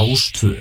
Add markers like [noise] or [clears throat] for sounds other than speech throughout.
Rástvö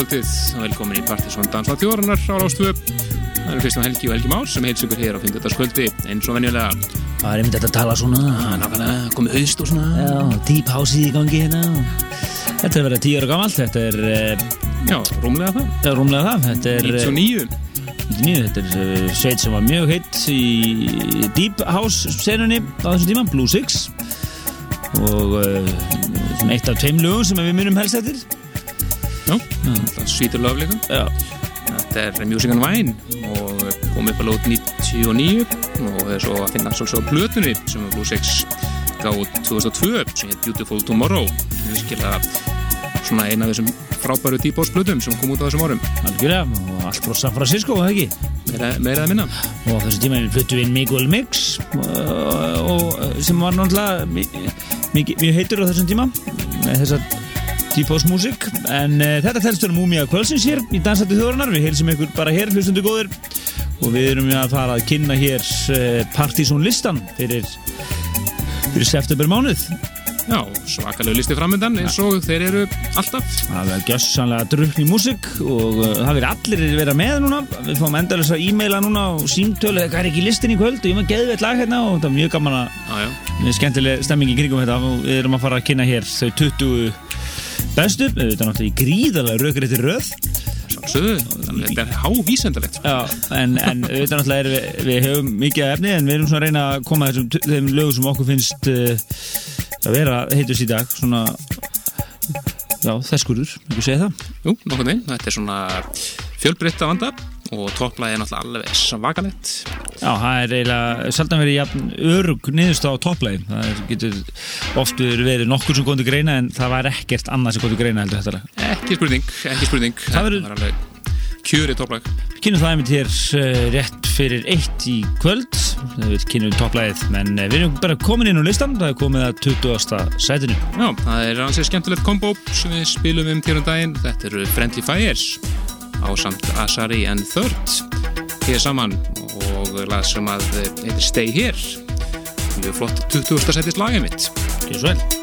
kvöldið og velkomin í Partisón Dansla þjóranar á Rástvö. Það eru Kristján Helgi og Helgi Már sem heils ykkur hér á 50. kvöldi eins og venjulega. Það er einmitt þetta að tala svona komið haust og svona. Já, deep house í gangi hérna Þetta er verið tíu ára gamalt Þetta er, eh, Já, rúmlega það. það er rúmlega það Þetta er, eh, 99. 99, þetta er eh, sveit sem var mjög heitt í deep house senunni á þessum tíma, Blue Six og svona eitt af tveim lögum sem við munum helst eftir Það svítur löfleika. Já, Þetta er Music and Wine og komið upp að lót 99 og er svo að finna svo á blötunni sem er Blue Six gáð 2002 sem heit Beautiful Tomorrow. Virkilega svona eina af þessum frábæru deep house blötum sem kom út á þessum árum. algjörlega og allt frá San Francisco, það ekki Meira, meira að minna. og á þessu tíma fluttu við inn Miguel Mix uh, og, sem var náttúrulega mjög heitur á þessum tíma með típós músik en uh, þetta telst um Múmia Kvölsins hér í Dansætti þjóðurnar, við heilsum ykkur bara hér hlustundu góðir. Og við erum að fara að kynna hér uh, Partizón listan fyrir fyrir september mánuð Já, svakalegu listi framöndan eins og þeir eru alltaf. það er gjössanlega drukkni músik og uh, það verður allir vera með núna. Við fáum endalins að e-maila núna og símtölu það er ekki listin í kvöld? Og ég maður geði veit lag hérna og það er mjög gaman að er skemmtileg stemming í kringum þetta. Og við erum að fara að kynna hér þau 20 bestu, við veitum náttúrulega í gríðarlega rökriðti röð þetta er hávísendalegt. Já, en, en við náttúrulega er við, við höfum mikið af efni en við erum svona að reyna að koma þessum þeim lögum sem okkur finnst uh, að vera heitust í dag svona já, þesskurur, ekki segja það Jú, nokkuð veginn, þetta er svona fjölbreytta vanda og topplæði er náttúrulega alveg svakalegt. Já, það er eiginlega sjaldan verið örug niðurst á topplægin það getur oft verið nokkur sem til greina en það var ekkert annað sem til greina heldur þetta. Ekki spurning, ekki spurning. Það verður- alveg kjörið topplæg. kynum það einmitt hér uh, rétt fyrir eitt í kvöld við kynum topplæðið, menn uh, við erum bara komin inn á listan, það er komið að 20. sætinu. Já, það er ansið skemmtilegt kombo sem við spilum um til um daginn. Þetta eru Friendly Fires á samt Asari and Third hér saman og lag sem að heitir Stay Here. Mjög flott 20. sætis lagið mitt. Gjör svo vel.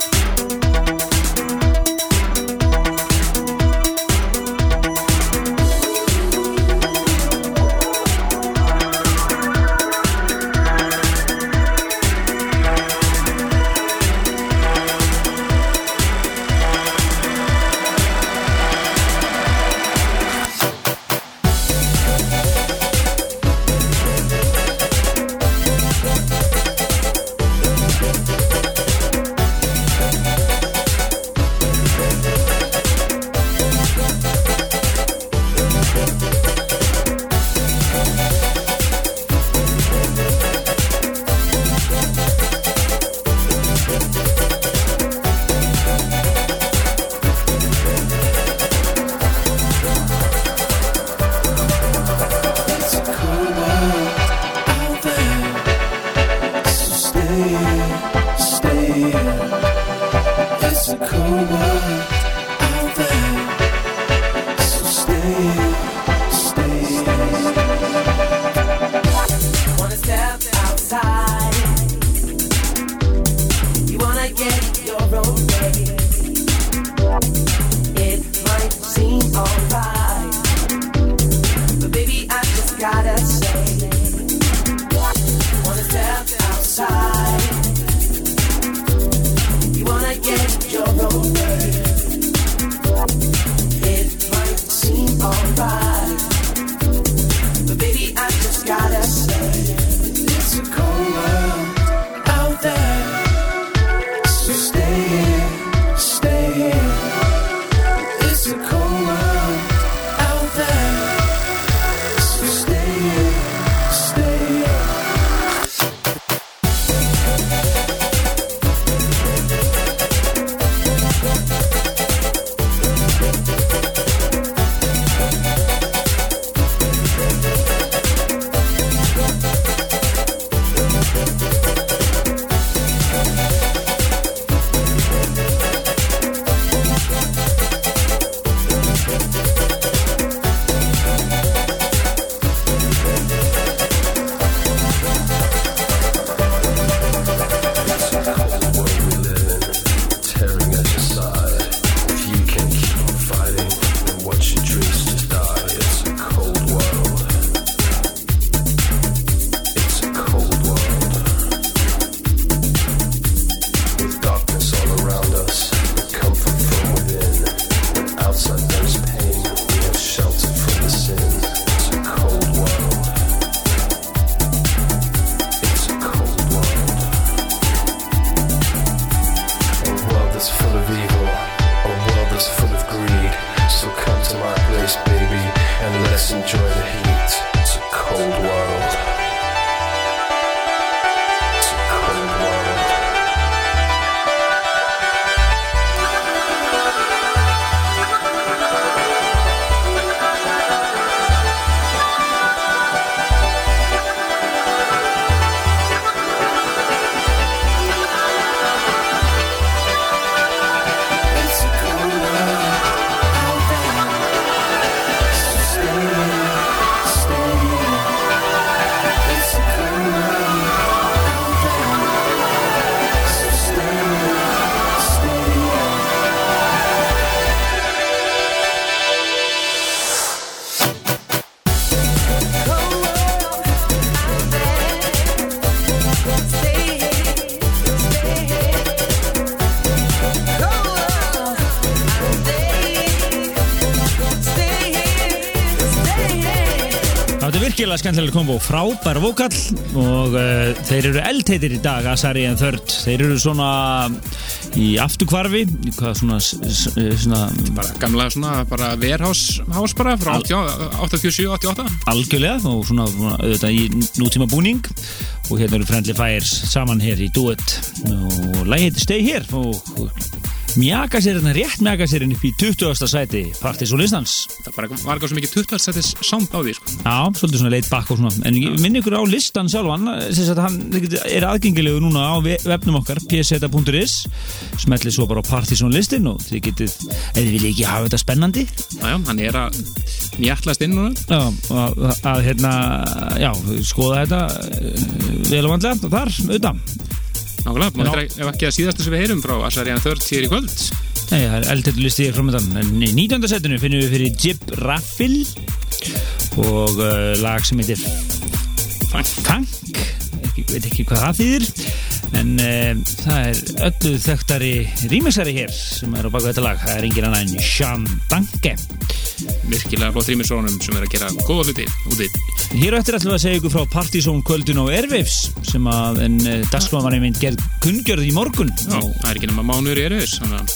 Virkilega skemmtilega kombo, frábær vokal og uh, þeir eru eldheitir í dag Asari en Third, þeir eru svona í afturkvarfi hvað svona, svona bara gamla svona bara warehouse house bara frá Al- 87-88 algjörlega og svona, auðvitað í nútíma búning og hérna eru Friendly Fires saman hér í duett og lagi heitir Stay Here og, og mjaka sér hérna rétt mjaka sér hérna upp í 20. sæti Partis og listans það bara var eitthvað svo mikið 20 settis sound á því sko. Já, svolítið svona leit bakk og svona. En minn ykkur á listan sjálfan sagt, hann er aðgengilegu núna á ve- vefnum okkar pseta.is smetli svo bara á Partizón listin og þið getið, ef þið viljið ekki hafa þetta spennandi. Næja, hann er að nýjallast inn núna. Já, að, að hérna já, skoða þetta eh, vel og vandlega þar, auðvitað Nákvæmlega, maður er ekki að síðasta sem við heyrum frá Asarian Third hér í kvöld. Nei, það er eldhættu listi hér framöndan En í 19. setinu finnum við fyrir Jib Raffil og uh, lag sem heitir Funk. Funk. Ekki, veit ekki hvað það þýðir en uh, það er öllu þekktari rýmisari hér sem er á baka þetta lag. Það er engin annar en Sean Danke virkilega flott rýmisrónum sem er að gera góða hluti úti. Hér á eftir ætlum við að segja ykkur frá Partizón kvöldun á Airwaves sem að en uh, dagskráðan mynd gerð kunngjörð í morgun. Já, og, það er ekki nema mánuður í þannig að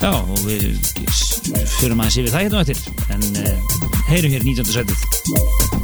já, og við s- förum aðeins yfir það hérna á eftir. En uh, heyrum hér 19. setið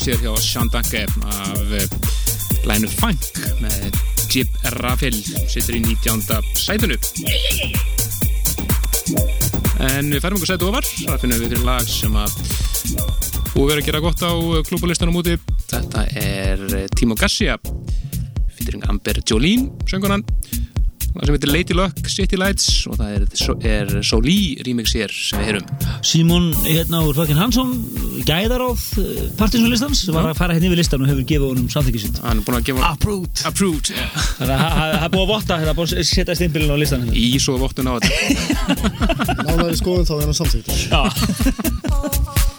rýmur sér hjá Shandanke af eh, lænu Funk með Jib Raffel sittur í 19. sætunu en við færum einhver sætu ofar það finnum við fyrir lag sem að búið verið að gera gott á klúbalistanum úti þetta er eh, Timo Garcia featuring Amber Jolene söngunan það sem heitir Lady Luck City Lights og það er, er Soli remix hér sem við heyrum. Símon hérna úr Fucking Hansson gæðaráð partinsonlistans var að fara hérna yfir listan og hefur gefið honum samþykki sitt. Hann er búin að gefa Approved. Approved það er búið að votta, það er búið að setja stimpilin á listan hérna. í svo vottun á þetta. Nánæri skoðun þá er hann samþýtt. [laughs]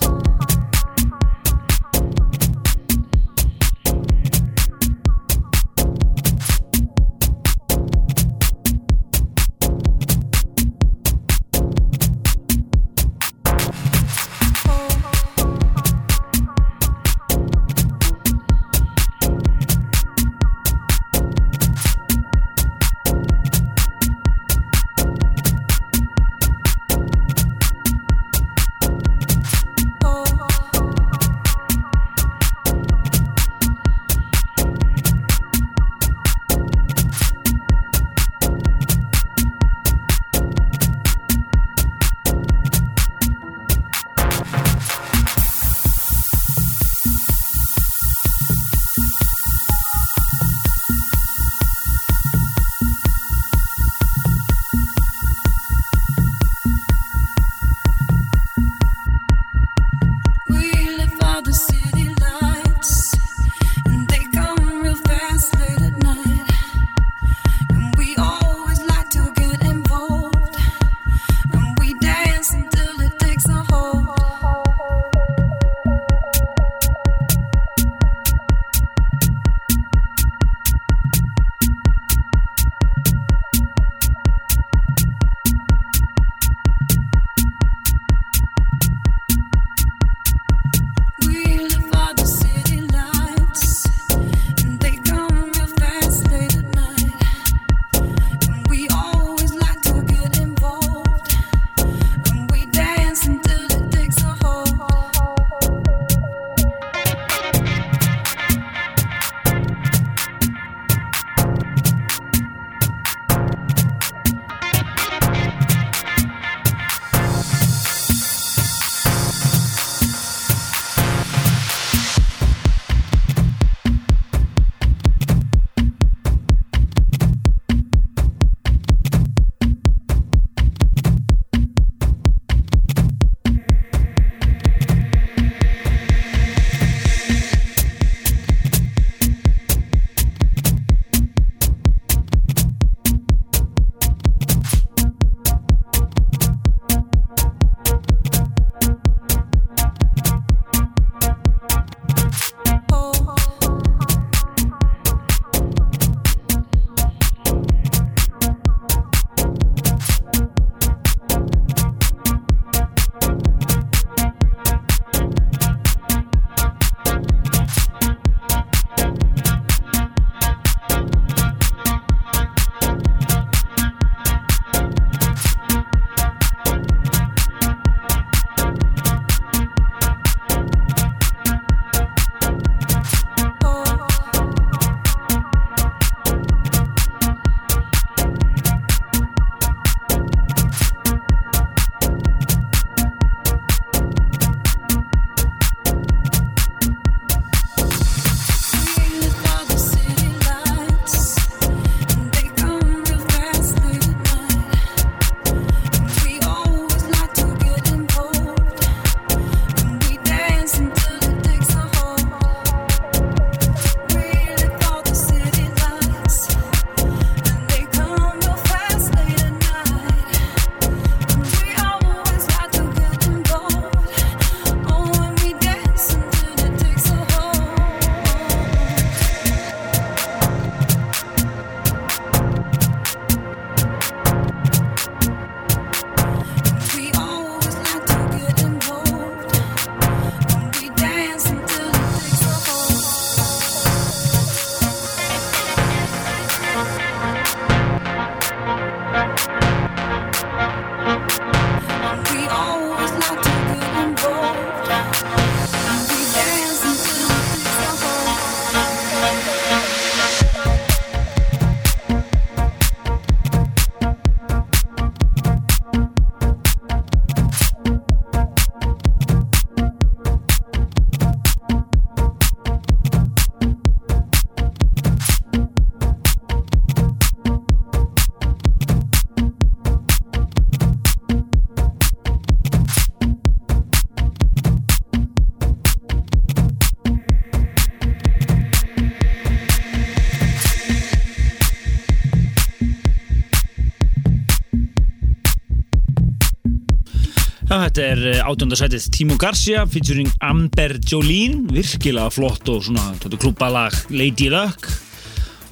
þetta er eh, átjóndarsætið Timo Garcia featuring Amber Jolene virkilega flott og svona klúbalag Lady Luck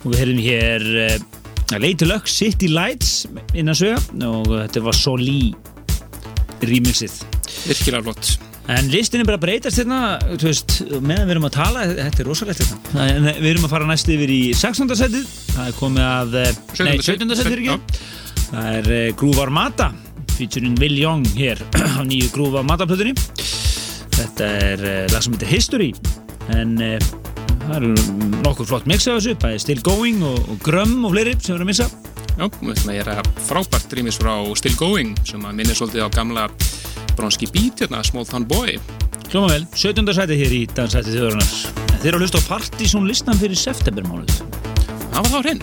og við heyrðum hér uh, Lady Luck City Lights innan sögja og þetta var Soli remixið virkilega flott En listin er bara breytast hérna, meðan við erum að tala, þetta er rosalegt hérna. En við erum að fara næst yfir í 16. setið, það er komið að, eh, nei, 17. setið er ekki. Það er Groove Armada, featuring Will Young hér [clears throat] á nýju Groove Armada plötunni. Þetta er uh, lag sem heitir History, en uh, það eru nokkur flott mix af þessu, bæði Still Going og, og Grum og fleiri sem við erum að missa. Já, við ætlum að gera frábært rýmis frá Still Going sem að minnir svolítið á gamla bronski beat hérna, Small Town Boy Hljóma vel, 17. setið hér í dansætið þjóðurinnar. En þeir eru að hlusta á Partizón listan fyrir septembermánuð. Það var þá hrein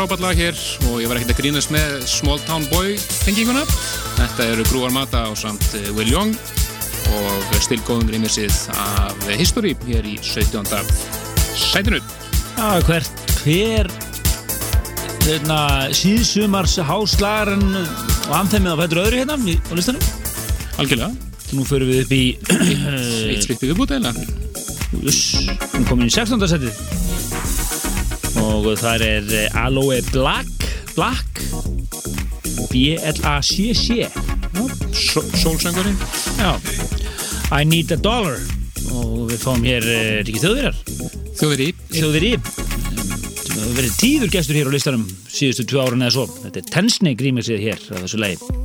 frábært lag hér og ég var ekkert að grínast með Small Town Boy tenginguna. Þetta eru Grúar Mata og samt eh, Will Young og stilgóðum grímisið af History hér í 17. sætinu. Já, hver, hver hérna, síðsumars háslagarinn og anþemmið á fættur öðru hérna á listanum. Algjörlega. Nú förum við upp í Eitt skrippið viðbúti eða? Uss, hún kom inn í 16. setið og þar er eh, Aloe Black Black. B-L-A-C-C Sólsöngurinn. Já. I Need a Dollar. Og við fáum hér, eh, er ekki þjóðverjar? Þjóðveri sem hefur verið tíður gestur hér á listanum síðustu tvö árun eða svo. Þetta er Tensnei grímixið hér á þessu lagi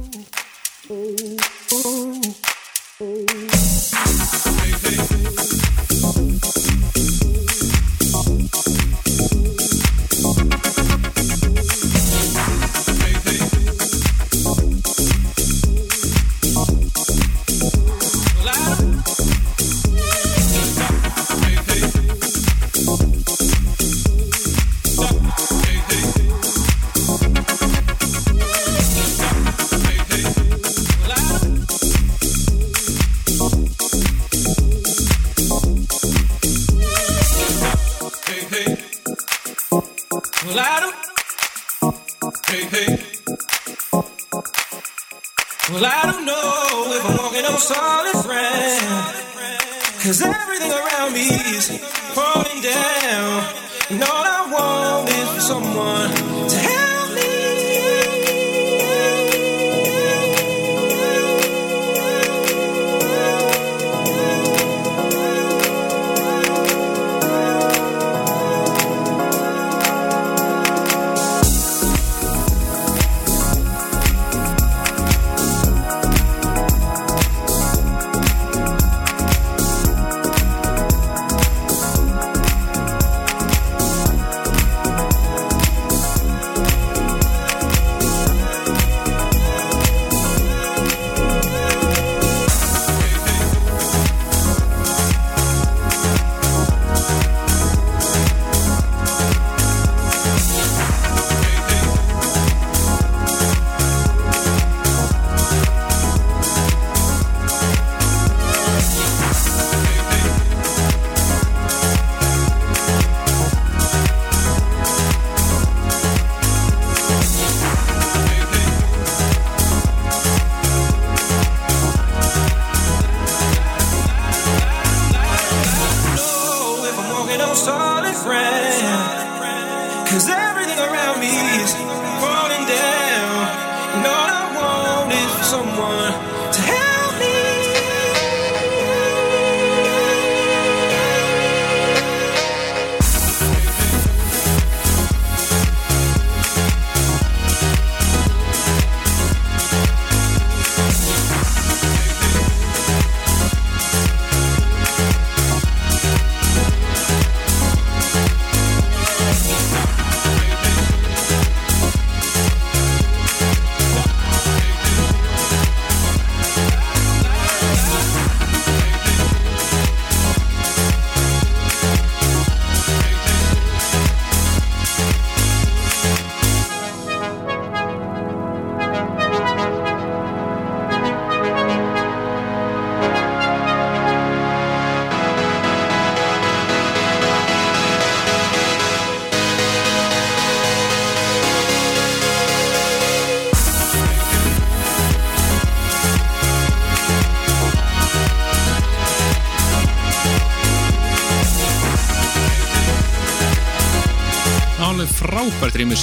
someone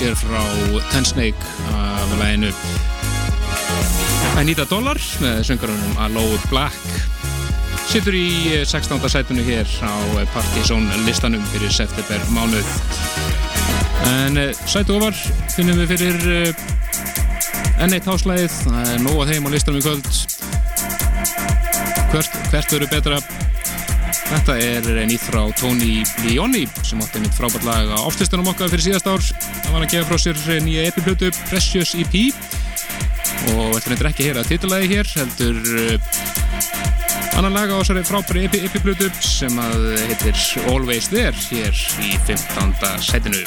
sér frá Ten Snake af læginu Anita Dollar með söngarunum Aloe Black Sittur í eh, 16. sætunni hér á eh, Partizón listanum fyrir september mánuð En eh, sætu ofar finnum við fyrir uh, N1 háslæðið það er nóg að þeim á listanum í kvöld Hvert, hvert verður betra Þetta er nýtt frá Tony Leoni sem átti einmitt frábært lag á ástlistanum okkar fyrir síðast ár. Var að gefa frá sér nýja epiplötu Precious EP og þetta er ekki að heyra titulagi hér heldur uh, Annan lag á þessari frábæri epi, epi sem að heitir Always There hér í 15. setinu.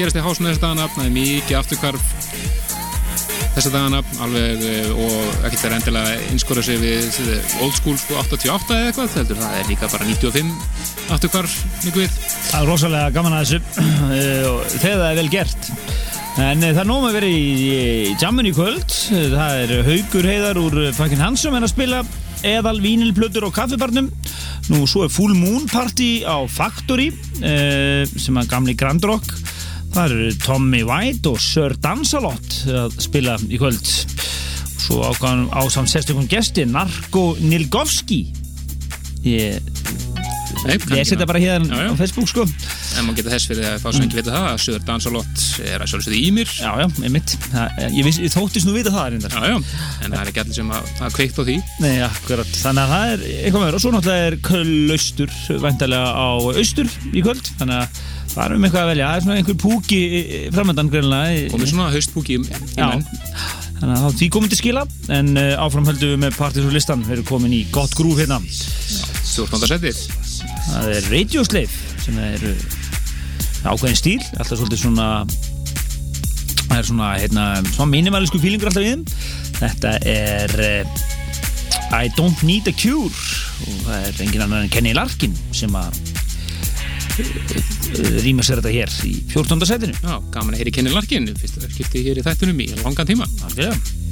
Gerast í hásinu þessa dagana það er mikið afturkvarf þessa dagana alveg eh, og ekkert er endilega einskóra sig við old school sko 88 eða eitthvað heldur það er líka bara 95 afturkvarf mikið við. Það er rosalega gaman að þessu eh, þegar það er vel gert. En eh, það er nóg með að vera í, jammun í kvöld. Það er Haugur Heiðar úr Fakkin Hansum en að spila eðal vínilplötur og kaffibarnum. Nú svo er Full Moon Party á Factory sem er gamli Grand Rock Það eru Tommy White og Sir Dansalot að spila í kvöld. Svo ákvæðum á samt sérstökum gesti, Narko Nilgovski. Ég, ég setja bara hérna á Facebook sko. En maður geta þess fyrir að fá svo ekki vita það að Sir Dansalot er að sjálfsögðu í mér. Já, já, ég mitt. Ég, viss, ég þóttist nú vita það reyndar. Já, já, en það er ekki allir sem að, að kveikt á því. Nei, akkurat. Þannig að það er eitthvað meður. Og svo náttúrulega er Köllaustur, væntalega á Austur í kvöld. Þannig að farum við eitthvað að velja, það er svona einhver púki framöndan greinlega komið svona haustpúki í Já, menn. Þannig að þá því komum til skila en uh, áfram höldum við með partys og listan við erum komin í gott grúf hérna. 14. setið. Það er Radioslave sem er uh, ákveðin stíl, alltaf svolítið svona það er svona, hérna, svona minimalísku fílingur alltaf í þeim. Þetta er uh, I Don't Need a Cure. Og það er engin annar en Kenny Larkin sem að rýma sér þetta hér í 14. setinu Já, gaman að heyri Kenny Larkin fyrst að skipti hér í þættunum í langan tíma Algjörlega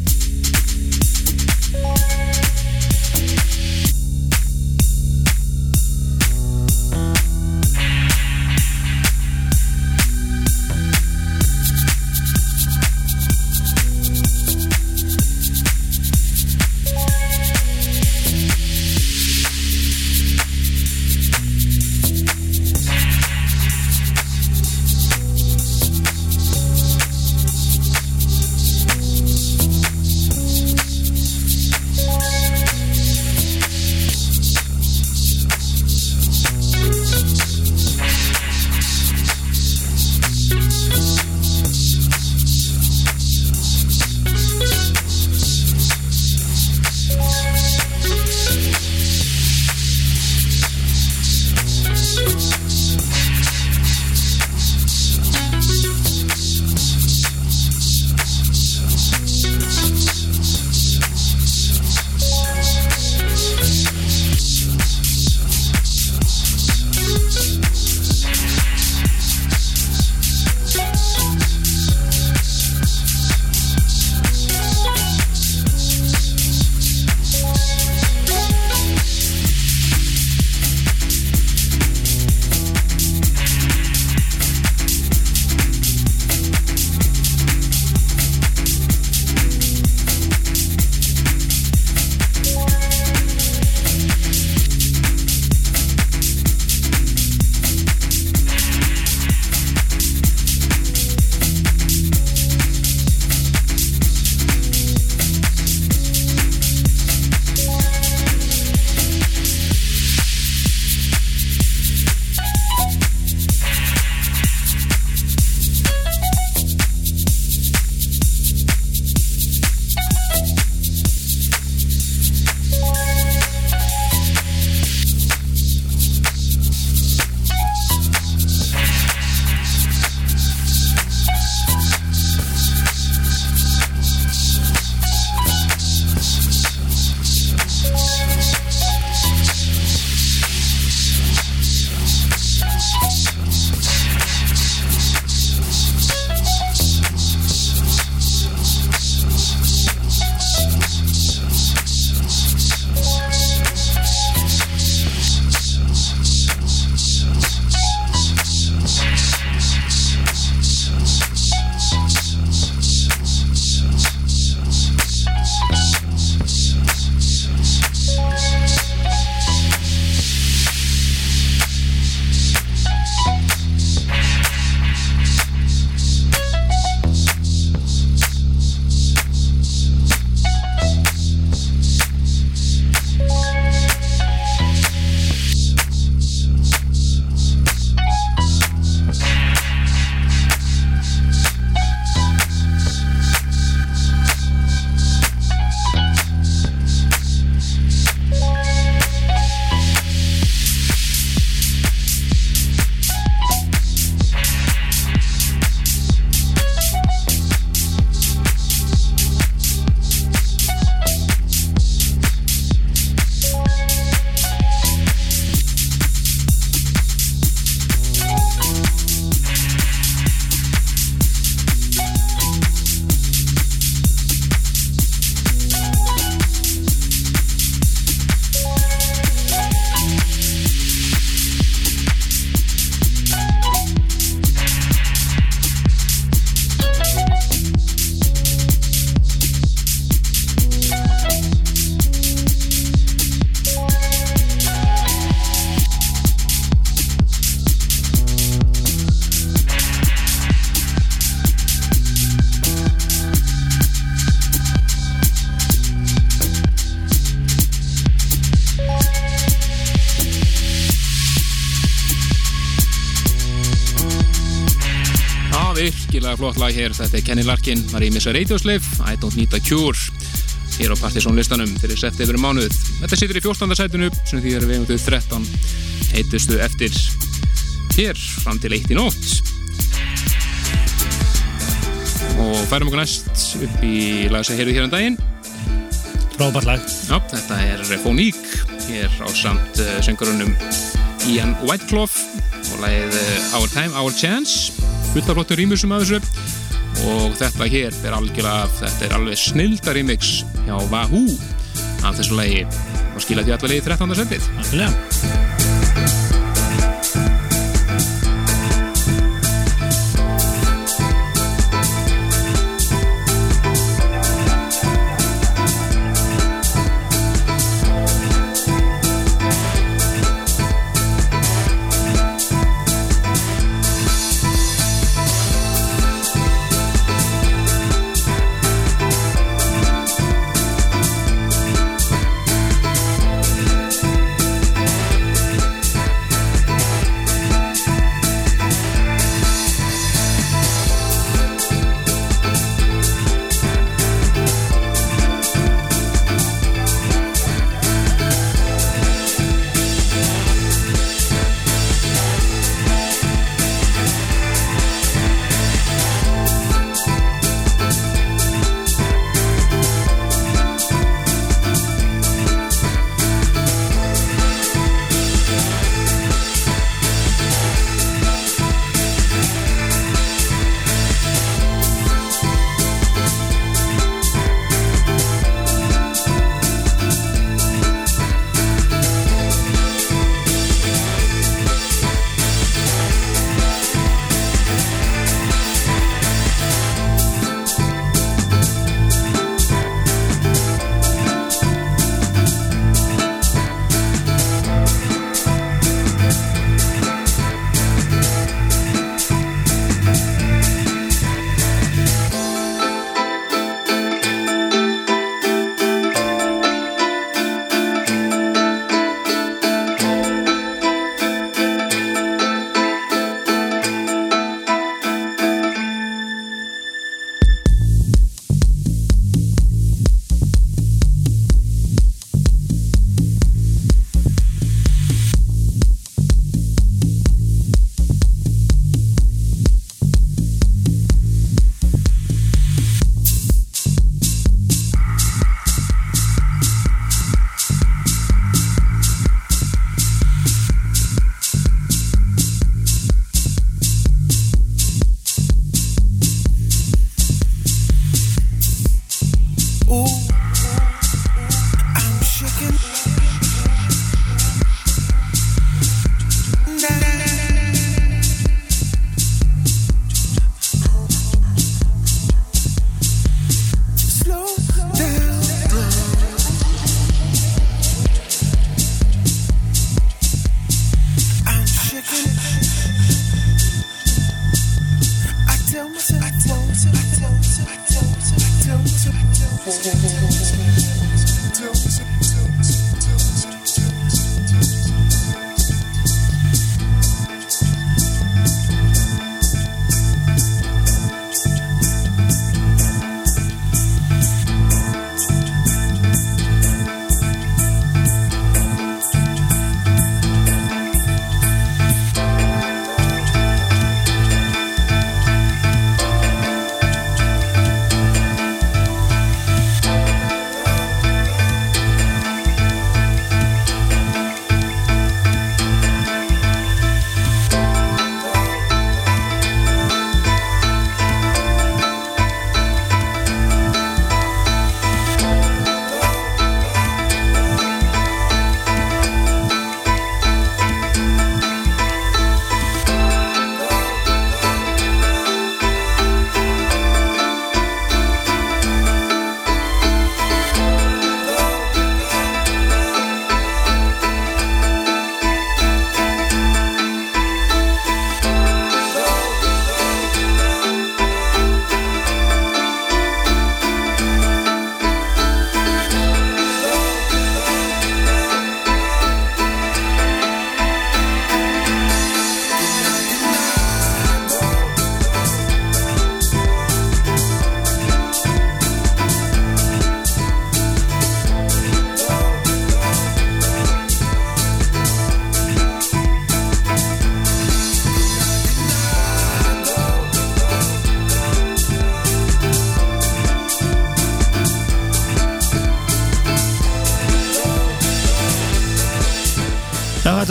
flott lag hér, þetta er Kenny Larkin, í Missa Radioslave, I Don't Need a Cure, hér á Partiðsson listanum fyrir sett yfir mánuð. Þetta situr í 14. sætunu, sem því er þau 13 heitustu eftir hér fram til 1 í nótt. Og færum okkur næst upp í lag sem heyrðu hér um daginn. Frábært lag. Já, þetta er Foník, hér á samt uh, söngurunum Ian Whiteclough og lagið uh, Our Time, Our Chance fullt af flottum rýmursum af þessu. Og þetta hér er algjörlega þetta er alveg snilda remix hjá Wahoo. Af þessu lagi og skila því allavega í 13. setið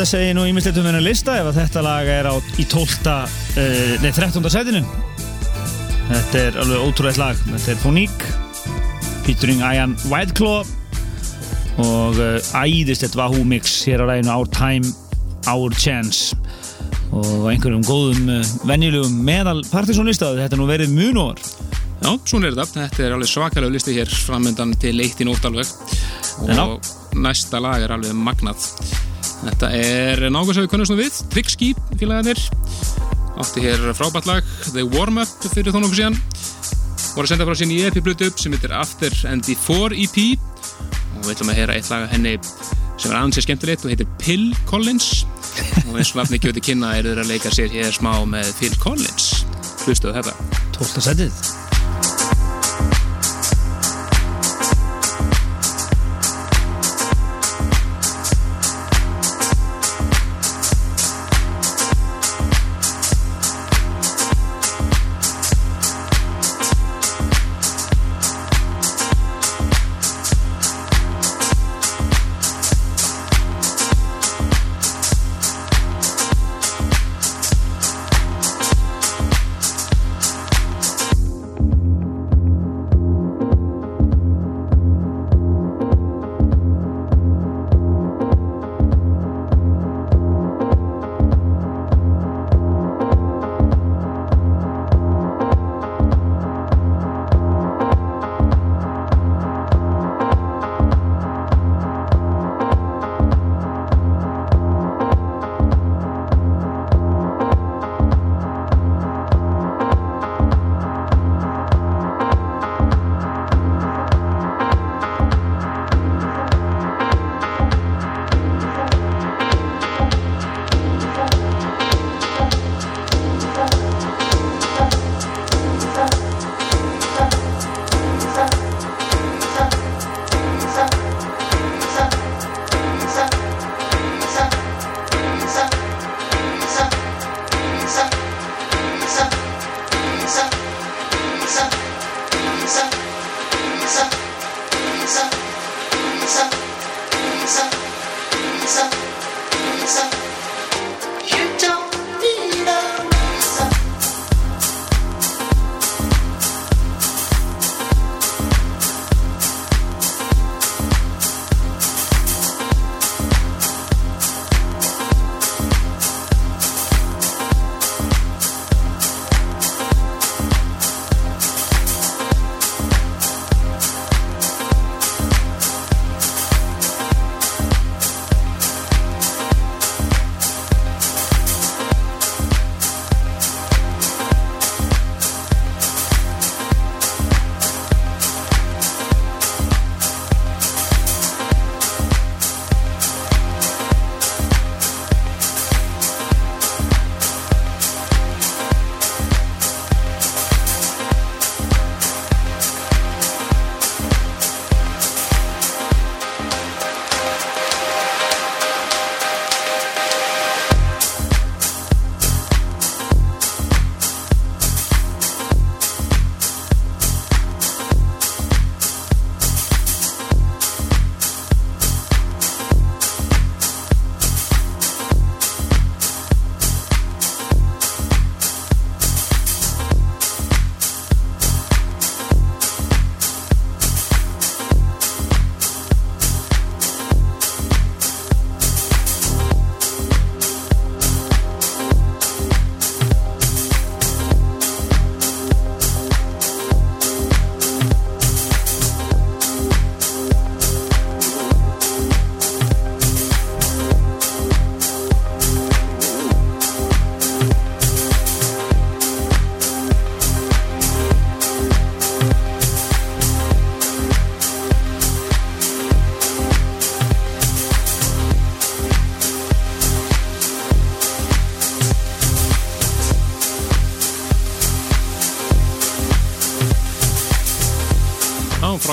Segir nú ímislegt um hennar lista ef að þetta lag er á, í 12. Uh, nei, 13. setinu. Þetta er alveg ótrúlega lag. Þetta er Fonique, featuring Ian Whiteclaw og uh, æðist þetta Wahoo mix hér á læginu Our Time, Our Chance og einhverjum góðum uh, venjulegum meðal partysónlistaðu. Þetta er nú verið munor. Já, svona er þetta. Þetta er alveg svakalega listi hér framöndan til eitt í nótt alveg En á. og næsta lag er alveg magnað. Þetta er nákvæmst að við kunnumst nú við, Trickski félagarnir. Átti hér frábært lag, The Warm Up fyrir þónu okkur síðan. Voru að senda frá sín í EP-blutu sem heitir After and Before EP og við ætlum að heyra eitt lag af henni sem er aðeins sér skemmtilegt og heitir Pill Collins og eins og nafni gjóti kynna eru þeir að leika sér hér smá með Phil Collins. Hlustuðu þetta. 12. setið.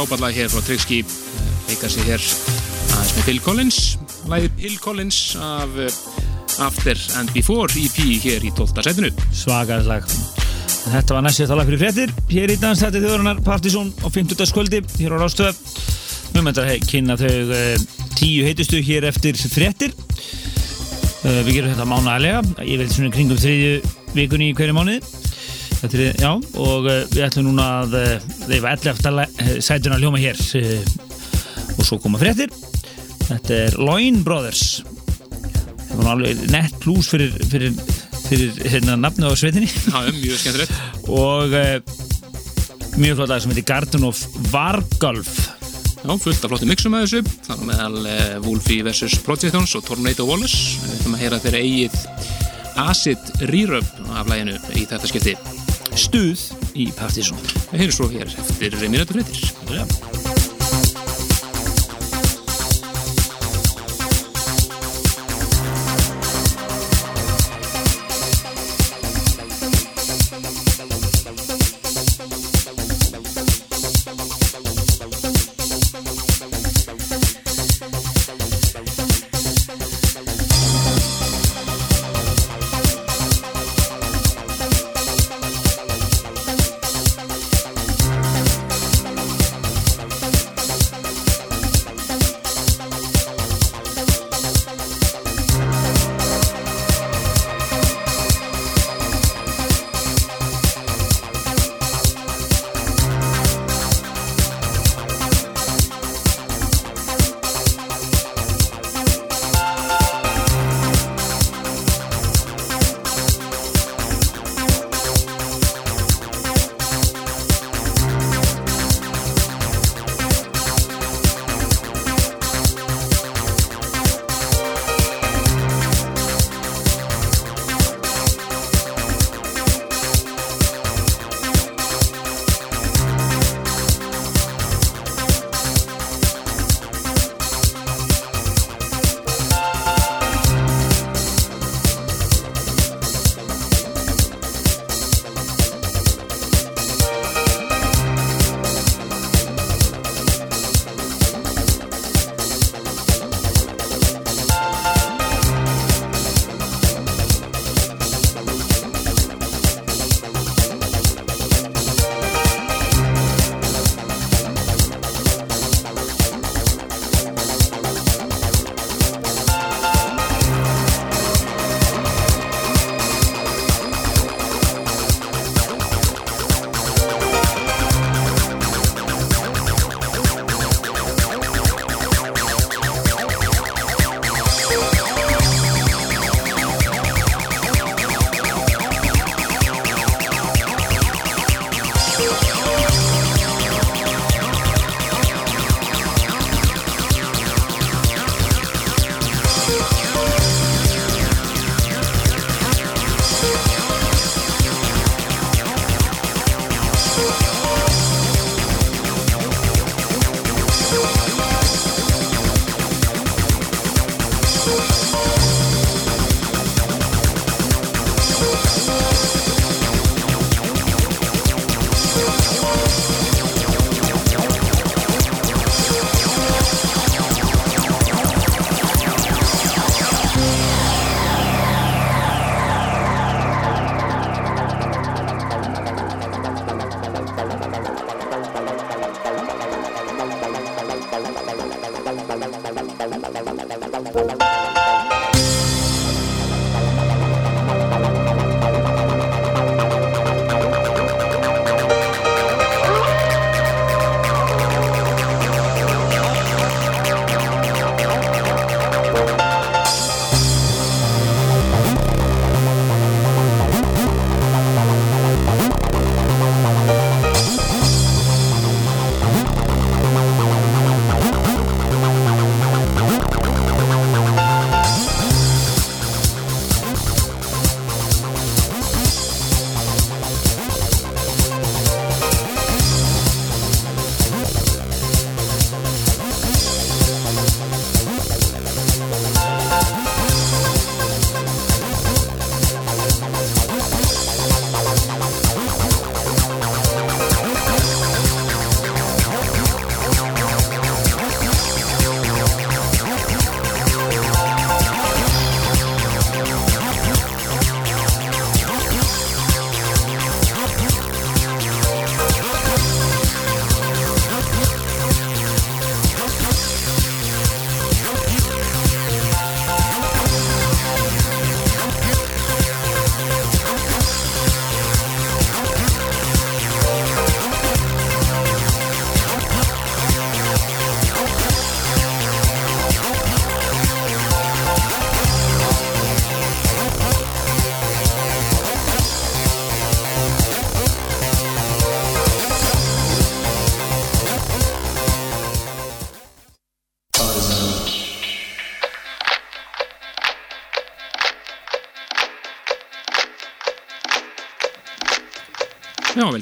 Lag hér frá Trickski leika sér hér aðeins með Phil Collins lagið Phil Collins af eh, After and Before EP hér í 12. setinu Svakaðis lag. Þetta var næst lag fyrir fréttir. Hér í dansstætti þjóðurinnar Partizón á 50. skvöldi hér á Rástöð. Mjög með þetta kynna þau uh, tíu heitustu hér eftir fréttir. Uh, við gerum þetta mánaðarlega, ég veit svona kringum þriðju vikunni í hverju mánuði. Þetta er, já, og uh, við ætlum núna að var 11. sætuna hljóma hér uh, og svo koma fréttir. Þetta er Loin Brothers. Það var alveg nett plus fyrir, fyrir, fyrir hérna nafnu á sveitinni Já, mjög skemmtilegt. og uh, mjög flott lag sem heitir Garden of Vargolf. Já, fullt af flottum mixum með þessu. Það var meðal Wolfie vs. Projectons og Tornado Wallace. Við ætlum að heyra þeirra eigið Acid Rerub af læginu í þetta skipti. Stuð í Partizón. Við heyrum svo hér eftir mínútu fréttir.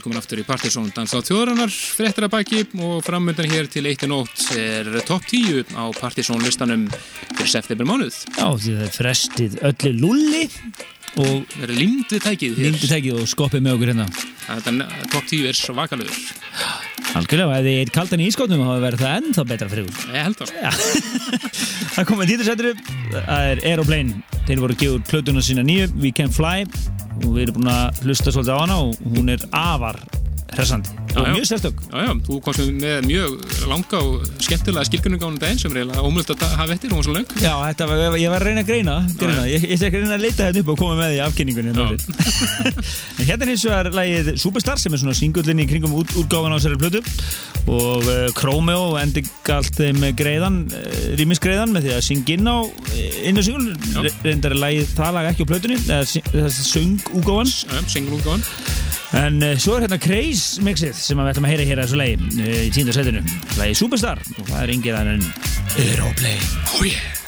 Velkomin aftur í Partisón Dans á þjóðrannar, fréttir að baki og framöndan hér til 1. nótt er topp 10 á Partisón listanum fyrir september mánuð. Já, því það er frestið öllu lulli og Það er limd við tækið hér. lindi tækið og skoppið með okkur hérna. Þetta topp 10 er svakalegur. Algjörlega, ef þið er kaldan í ískotnum þá verður það ennþá betra ykkur. Ég held það. [laughs] Það komið títursættur það er Aeroplane. Þeir voru að gefa plötuna sína nýju, We Can Fly og við erum búin að hlusta svolítið á hana og hún er afar hressandi og mjög sérstök. Já, já, þú komst með mjög langa og skemmtilega skilgjörnum gáðan daginn sem eiginlega ómullt að hafa eftir, hún var svo löng. Já, þetta ég var að reyna að greina, greina. Ég, ég sé að reyna að leita þetta upp og koma með því afkynningunni hérna. [laughs] En hérna hins vegar lagið Superstar sem er svona singullin í kringum út, útgáfan á þessari plötu og uh, Chromeo endi galt þeim greiðan, uh, rýmisgreiðan með því að syngja inn á inn á singull, Já. reyndar er lagið það lag ekki á plötunni, eða sy- þessi söng útgáfan Já, single útgáðan. en uh, svo er hérna Craze mixið sem við ætlum að heyra hér að þessu lagi uh, í tíndasætinu, lagið Superstar og það er yngið en Aeroplane Oh yeah.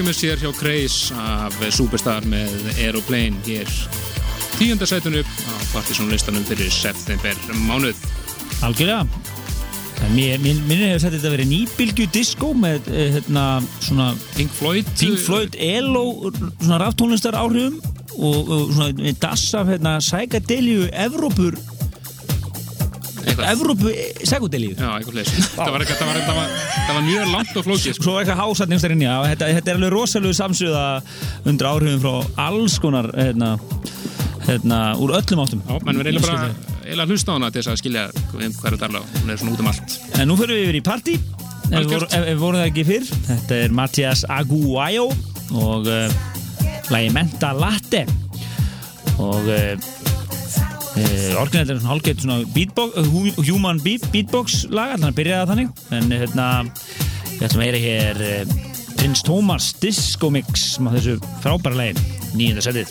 Rýmur sér hjá Kreis af Superstar með Aeroplane hér tíundasætunu á Partisan listanum fyrir september mánuð. Algjörlega mér, mér, mér hefur sagt þetta að vera nýbylgju disco með eh, hérna, svona Pink Floyd Pink Floyd, ELO svona raftónlistar áhrifum og, og svona með dass af hérna, sækadelju Evrópur Evrópu leys það var, mjög langt og flókið sko. Svo eitthvað hásat nefnst inn í það þetta, þetta er alveg rosalegu samsöða undir áhrifum frá alls konar hérna, hérna, úr öllum áttum. Já, menn við eiginlega bara eiginlega að hlusta á hana til þess að skilja um hvað er að tala hún er svona út um allt. En nú fyrir við yfir í partí. Ef við Algjört. voru- vorum það ekki fyrr Þetta er Mattias Aguayo og uh, lagi Menta Latte. Og uh, uh, orginallega er svona hálfgeitt svona beatbox, uh, hu- human beat, beatbox lag, þannig að byrjaði það þannig. En hérna, að heyra hér uh, Prins Thomas Disco Mix með þessu frábæra lagi nýjunda setið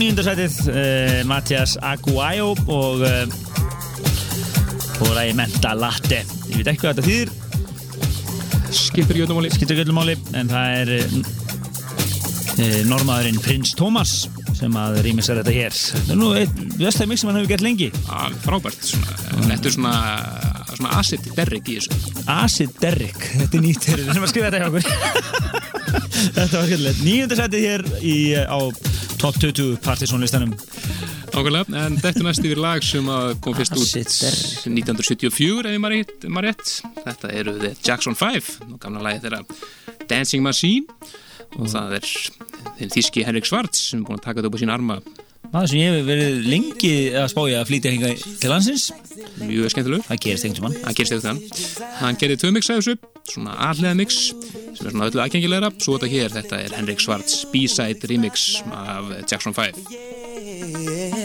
nýjundarsætið uh, Mattias Aguayo og uh, og ræði Menta Latte. Ég veit ekki hvað þetta þýðir. Skiptir ekki öllum máli. Skiptir ekki öllum máli en það er uh, uh, normaðurinn Prins Thomas sem að rýmisar þetta hér. Þetta er nú eitt vestæði mix sem hann hefur gert lengi. Alveg frábært, svona, þetta er svona, svona acid derrick í þessu. Acid Derrick, þetta er nýtt þeir sem að skrifa þetta hjá okkur. [laughs] Þetta var skemmtilegt. Nýjöndarsætið hér í, á top 20 partysónlistanum Nákvæmlega, en þetta er næst yfir lag sem að kom fyrst út Acid Derrick. 1974 ef ég maður rétt- maður rétt. Þetta eru The Jackson 5 og gamla lagi þeirra Dancing Machine og það er þinn þíski Henrik Svarts sem er búin að taka þetta upp á sína arma Maður sem ég hef verið lengi að spája að flytja hinga til landsins. Mjög skemmtilegur. Það gerist einhvern tímann. Hann gerist eftir þann hann gerði tvö mix af þessu, svona allega mix sem er svona öllu aðgengilegra. Svo þetta hér, þetta er Henrik Svarts B-side remix af Jackson 5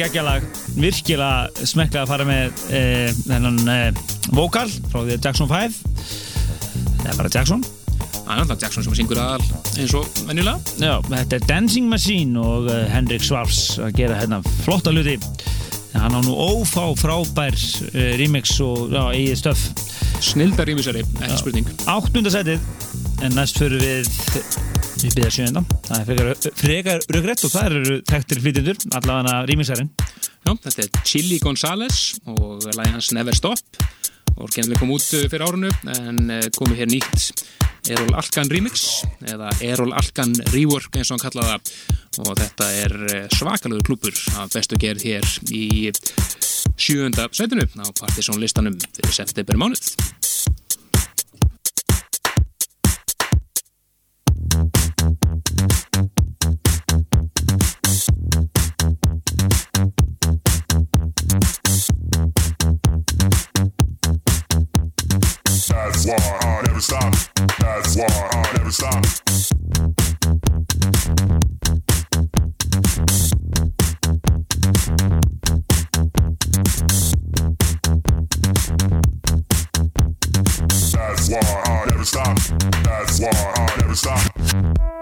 Er geggjalag, virkilega smekkað að fara með e, þennan e, vokal frá því Jackson 5 eða bara Jackson. Það er alltaf Jackson sem syngur aðal eins og venjulega. Já, þetta er Dancing Machine og uh, Henrik Svars að gera hérna flotta hluti. Hann á nú ófá frábær uh, remix og já, eigið stöf Snildar rýmisari, ekki spurning. Áttundasætið en næst fyrir við við byrja sjönda það er frekar, röggrætt og það eru þekktir flytjendur allavega remixarinn Já, þetta er Chili González og lagi hans Never Stop. Og kennileg kom út uh, fyrir árunu en uh, komið hér nýtt Erol Alkan Remix eða Erol Alkan Rework eins og hann kallaða og þetta er uh, svakalögur klúpur af bestu gerð hér í sjönda setinu á Partiðsson listanum fyrir september mánuð That's why I never stop. That's why I never stop.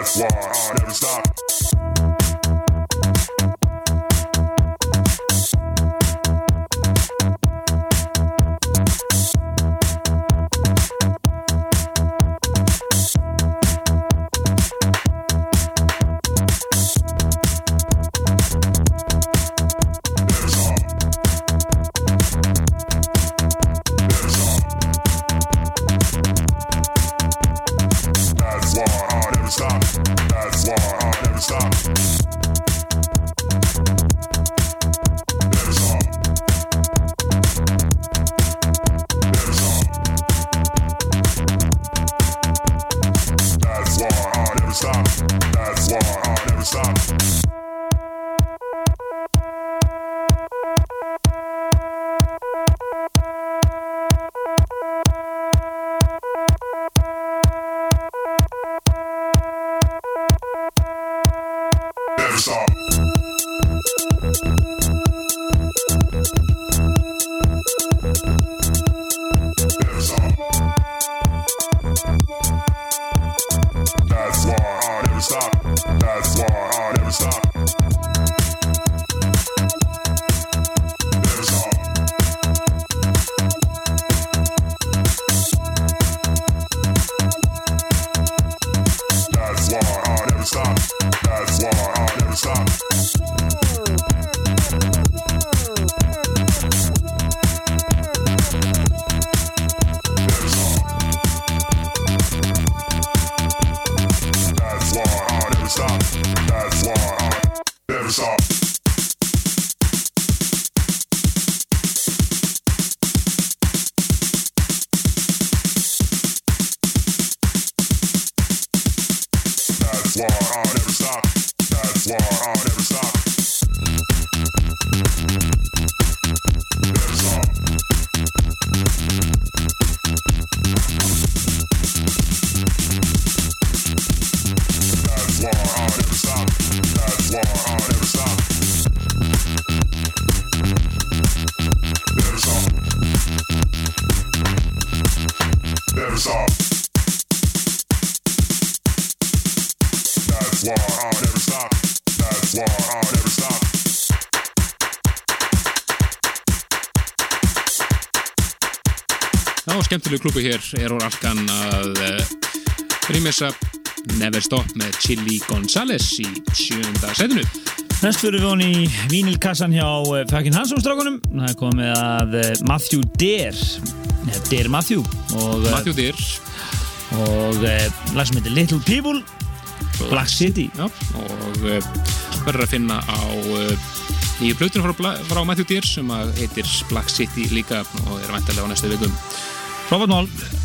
That's why I never stop. Skemmtilegu klúpu hér er úr Alkan að uh, rýmessa Never Stop með Chili González í sjönda setinu. Næst fyrir við hún í vínilkassan hjá uh, Fækin Hansson-strákunum það er komið að uh, Matthew Dare eða Dare Matthew. Og, Matthew Deer. Og lag sem heitir Little People. Black City. Já, og verður að finna á nýju plötunum frá, frá Matthew Deere sem heitir Black City líka og er vantarlega á næstu vikum Robert Moll.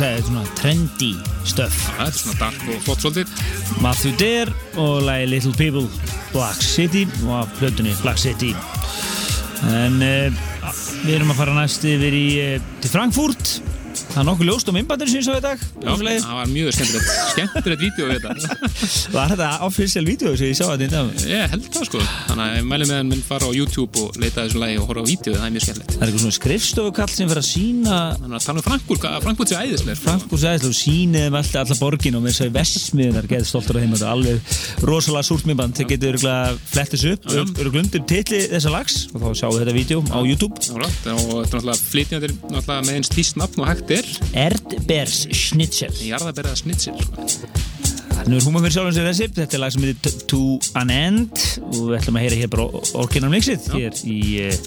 Ég segi, svona trendy stöf. Það er svona dark og flott svolítið. Matthew Dare og lagi Little People, Black City og af plötunni Black City. En uh, við erum að fara næst yfir í, uh, til Frankfurt. Það er nokkuð ljóst um innbandir síns á í dag. Já, það var mjög skemmtilegt, skemmtilegt vídeo við þetta. [laughs] Var þetta official vídeo sem ég sá þetta í dag? Ég held það sko, þannig að ég mæli með hann minn fara á YouTube og leita þessu lagi og horfa á vídeo, það er mjög skemmtilegt. Það er eitthvað svona skrifstofukall sem fyrir að sína Þannig að tala um Frankfurt, hvað Frankfurt sé æðislega. Frankfurt sæðislega og síniðum alltaf alla borgin og með þess að vesmiðunar getur stoltur af þeim þetta er alveg rosalega súrt minnband þið getur örgulega flettis upp örgulega undir titli þessa lags og þá sjáum við þetta vídeo á YouTube Þetta er er. Erdbers Schnitzel Jarðaberða snitsir, sko. Nú er húma fyrir sjálfum sér þessi. Þetta er lag sem heitir To- An End. Og við ætlum að heyra hér bara orginal mixið hér í uh,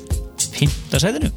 fymta sæðinu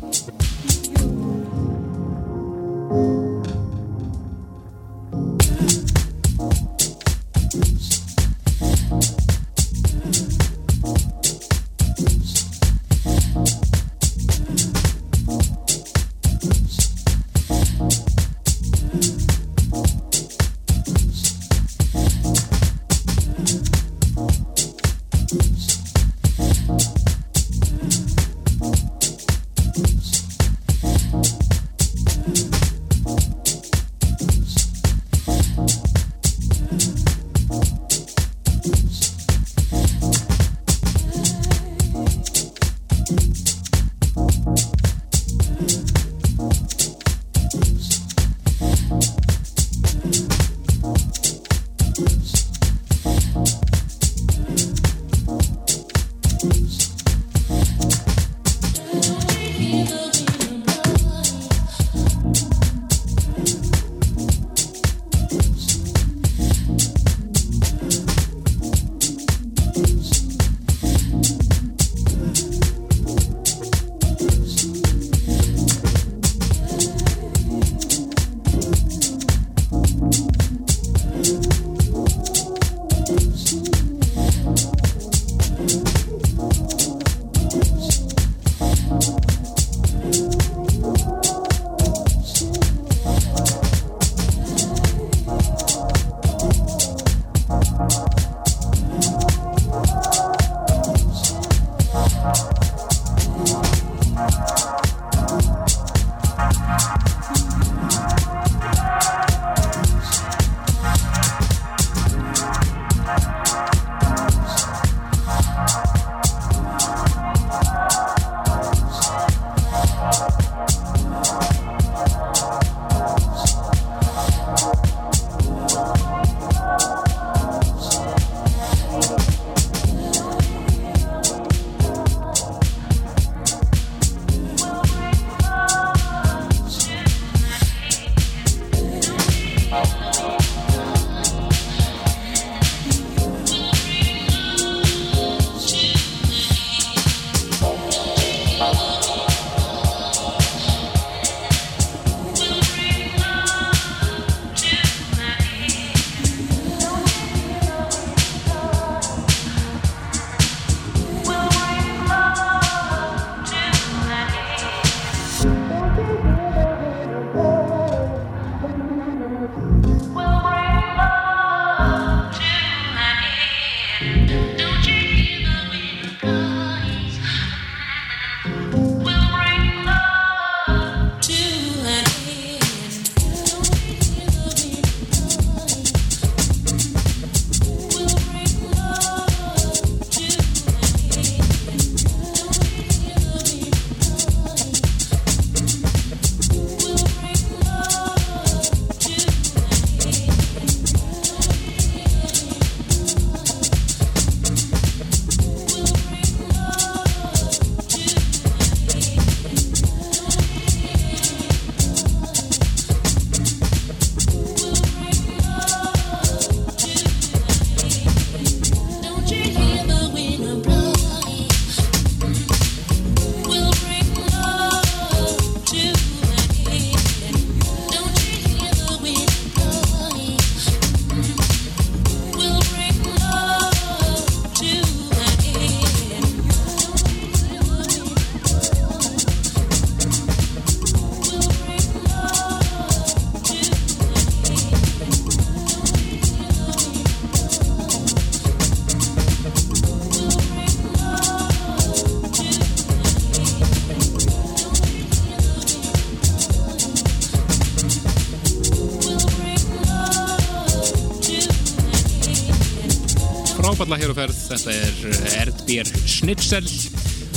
fráballa hér á ferð. Þetta er Erdbér Schnitzel.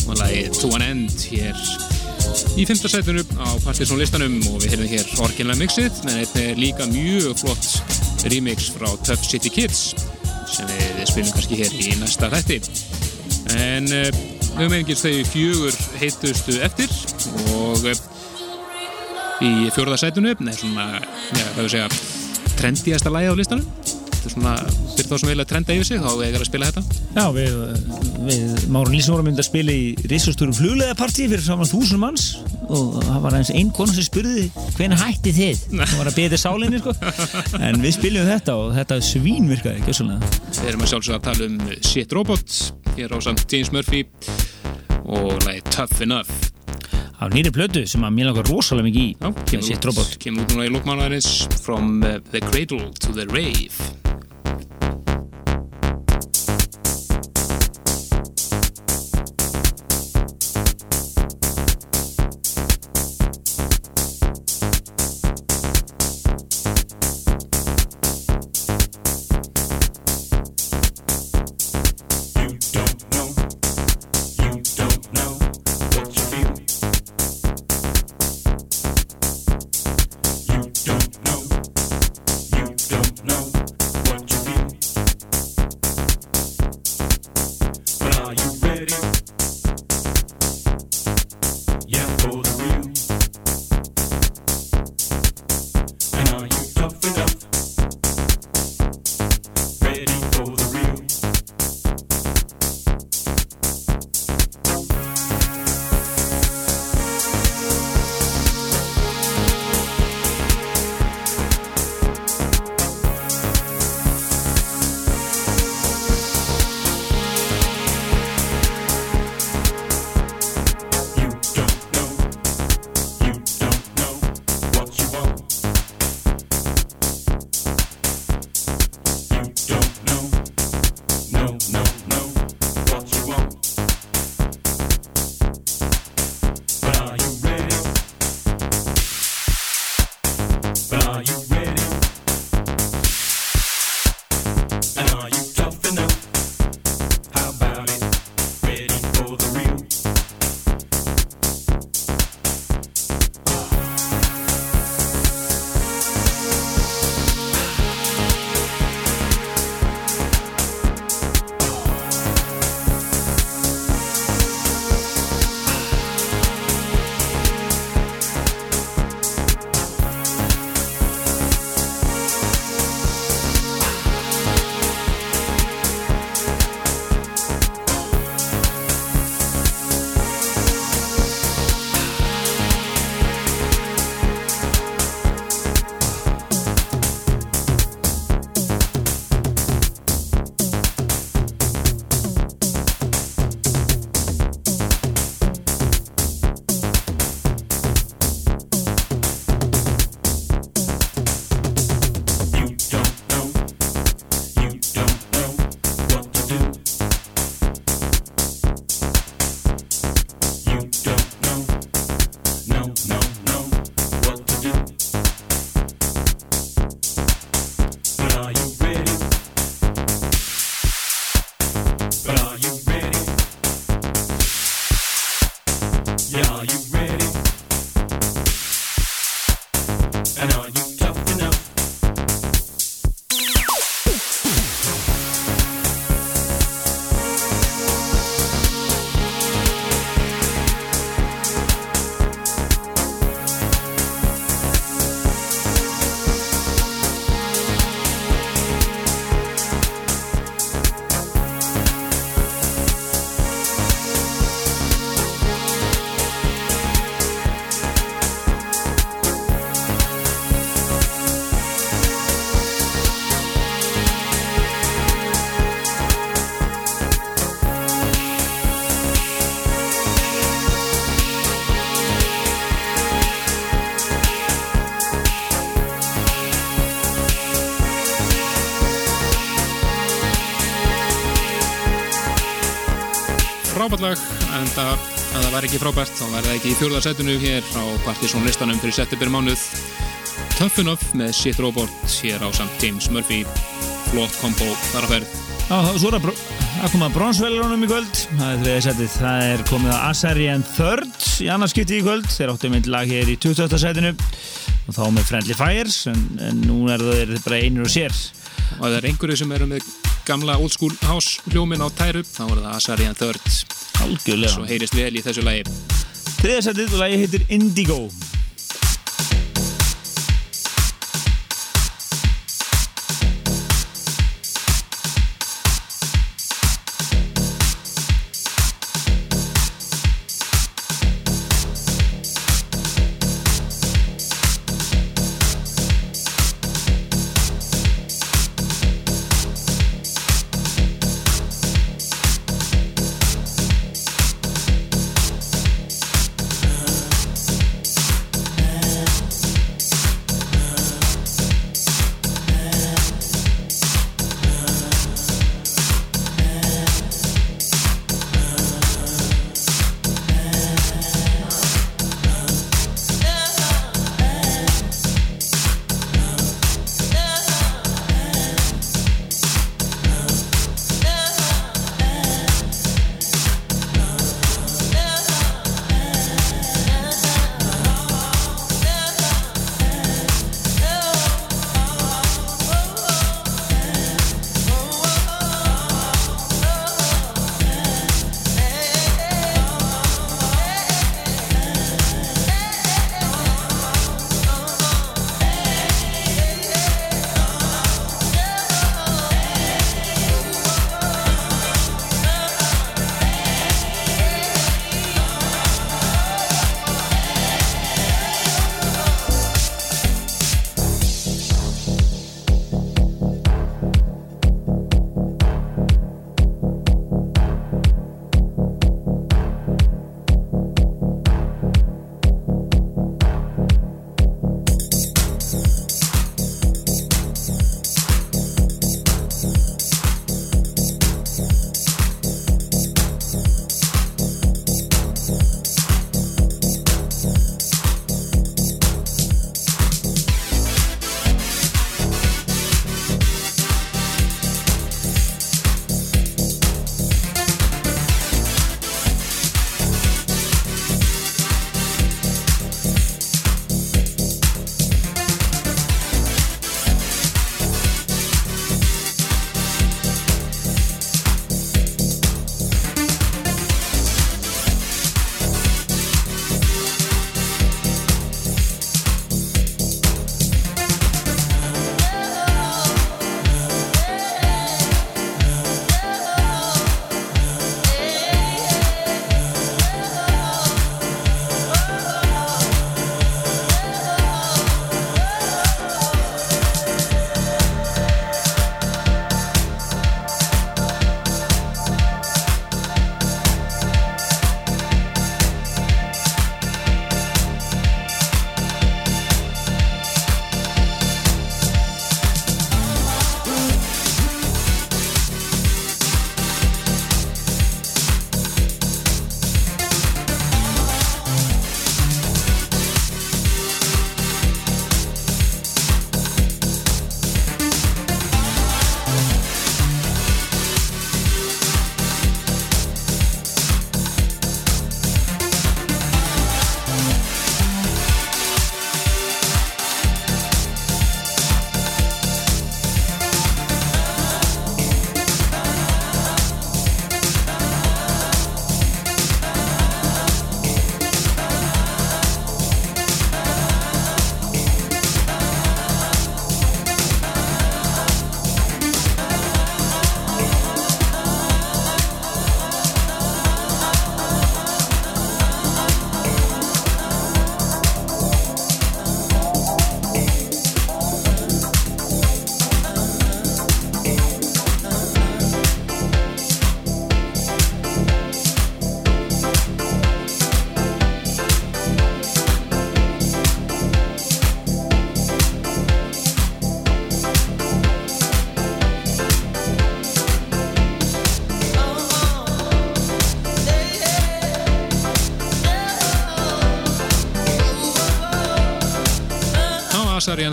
Og lagið To an End hér í fymta sætinu á Partiðsson listanum og við heyrðum hér orginlega mixið en þetta er líka mjög flott remix frá Tough City Kids sem við spilum kannski hér í næsta þætti. En við höfum einhvers þau fjögur heitustu eftir. Og uh, í fjórða sætunu er svona, ja, hvað við segja trendiasta lagi á listanum svona, fyrir þá sem vilja trenda yfir sig þá það að spila þetta? Já, við, við Márun Lísson vorum myndið að spila í risastórum flugleðapartí fyrir saman þúsund manns og það var eins einn konu sem spurði hvenær hætti þið? [laughs] Það var að beða sálinni sko. En við spiljum þetta og þetta svínvirkaði ekki össulega Við erum að sjálfsögða að tala um Shit Robot hér á samt James Murphy og lagi Tough Enough. Á nýri plötu sem að mér langar rosalega mikið í Já, kemur út núna í lókmánaðarins From uh, the Cradle to the Rave frábært lag en það, að það væri ekki frábært þá væri það ekki í fjórðarsætinu hér á Partiðsson listanum fyrir september mánuð. Tough Enough með Shit Robot hér á samt James Murphy. Flott kombo þar að ferð Já, svo er að, að koma bronsvelunum í kvöld. Það er það er komið að Asarian Third í annars skipti í kvöld. Þeir áttu mynd lag hér í 28. setinu. Og þá með Friendly Fires en, en nú er það bara einur og sér. Og það er einhverju sem eru með gamla old school house hljómin á tæru þá er það Asarian Third algjörlega. Svo heyrist vel í þessu lagi. Þriðið setið og lagi heitir Indigo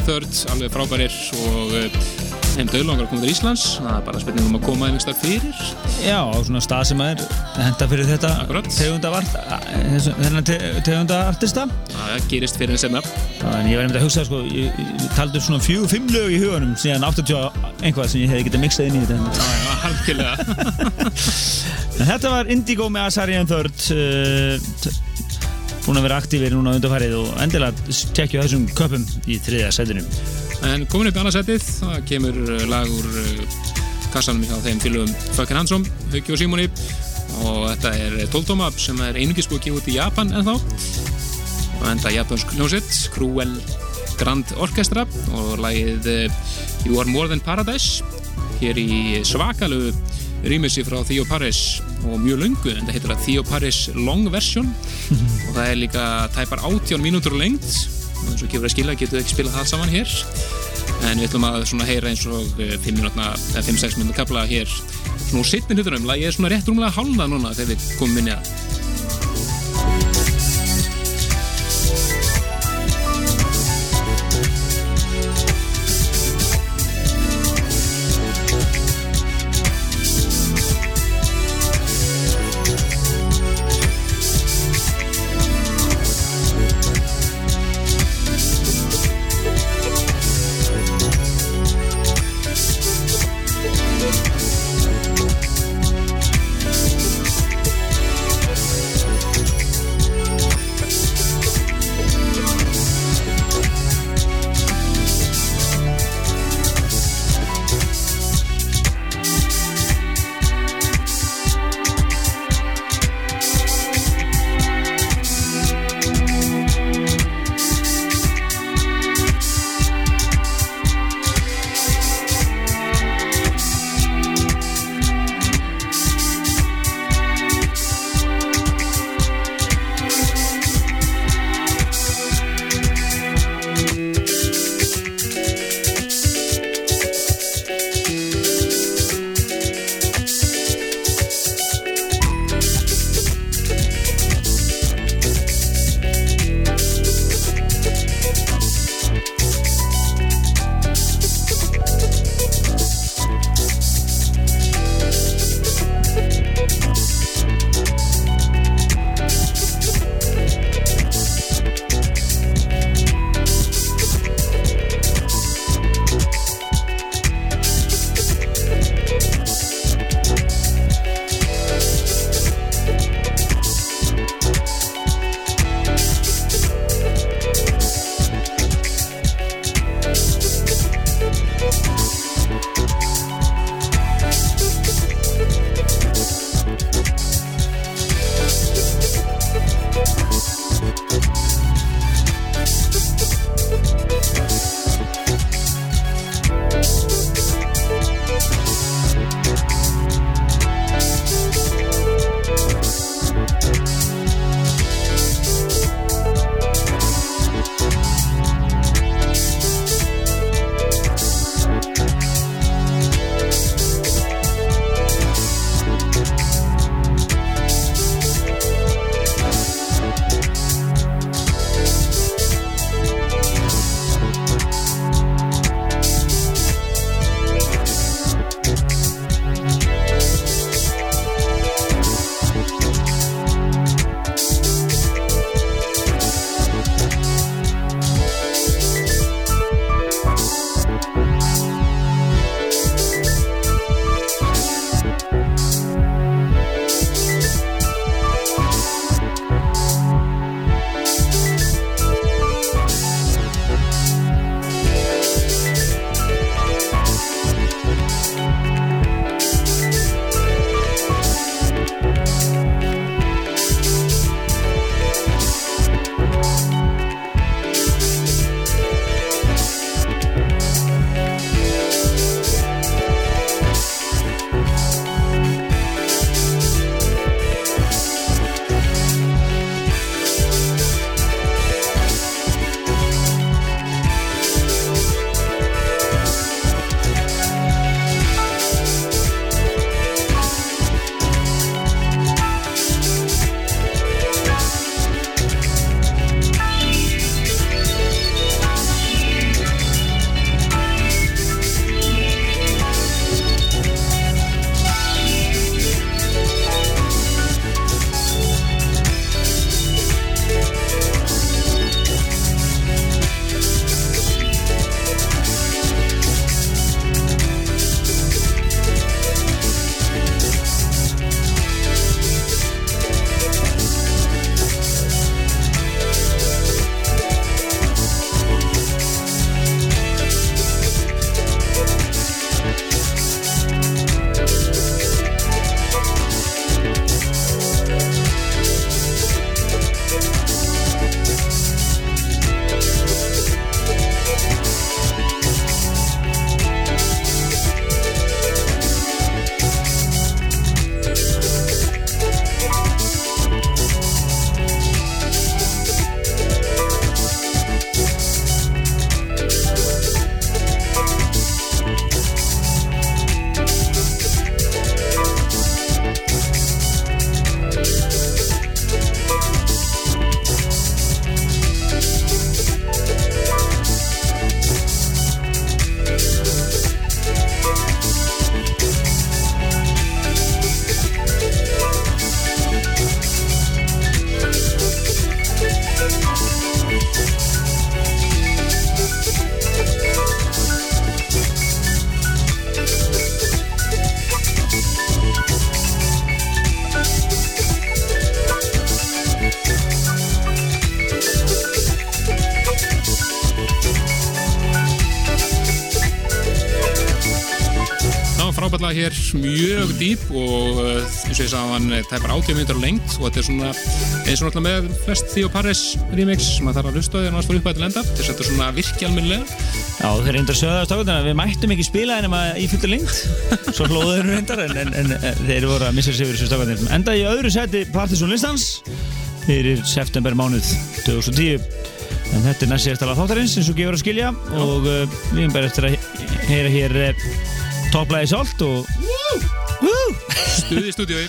Third, alveg frábærir og þeim döðlangar að koma til Íslands. Það er bara spurning um að koma einhvers þar fyrir. Já, á svona stað sem er henda fyrir þetta tegunda artista það gerist fyrir senna en ég var einmitt að hugsa sko, ég, ég taldi upp svona fjögur, fimm lög í hugunum síðan 80 og einhvað sem ég hefði getað mixað inn í þetta. Já, já, halkilega [laughs] En þetta var Indigo með Asarian Third t- búin að vera aktífir núna undarfærið og endilega tekja þessum köpum í þriðja setinu En komin upp í annarsætið, það kemur uh, lag úr uh, kassanum hjá þeim fylgum Fökken Hansson, Hauki og Simoni og þetta er Toldóma sem er einungis búið að gefa út í Japan ennþá. Og enda japansk hljómsveit Cruel Grand Orchestra og lagið uh, You Are More Than Paradise hér í svakalu rýmissi frá Theo Paris og mjög löngu, en það heitir að Theo Paris Long Version. [laughs] Og það er líka tæpar 18 mínútur lengt og eins og gefur að skilja getur við ekki spilað það saman hér. En við ætlum að svona heyra eins og 5 minútna, eða 5-6 minútna kapla hér svona úr sittni hlutunum, lagið er svona rétt rúmlega hálna núna þegar við komum inn í einfallega hér mjög dýp og uh, eins og ég sagði hann tæpar 80 minnur á lengt og þetta er svona eins og náttúrulega með flest Theo Paris remix sem að þarf að hlusta á því að náttúrulega upp að þetta lenda. Þetta er þetta svona virki almennilega. Já, þeir reyndar sögðast á þetta við mættum ekki spila en að í fullu lengt svo hlóðu þeir reyndar en, en, en, en þeir voru að missa sig yfir þessu stakarnir Enda í öðru seti Partisan listans fyrir september mánuð 2010 en þetta er næst alveg þáttarins eins og gefur að skilja. Og uh, við erum bara eftir að he- heyra hér uh, topplæði sált og stuði í stúdíói.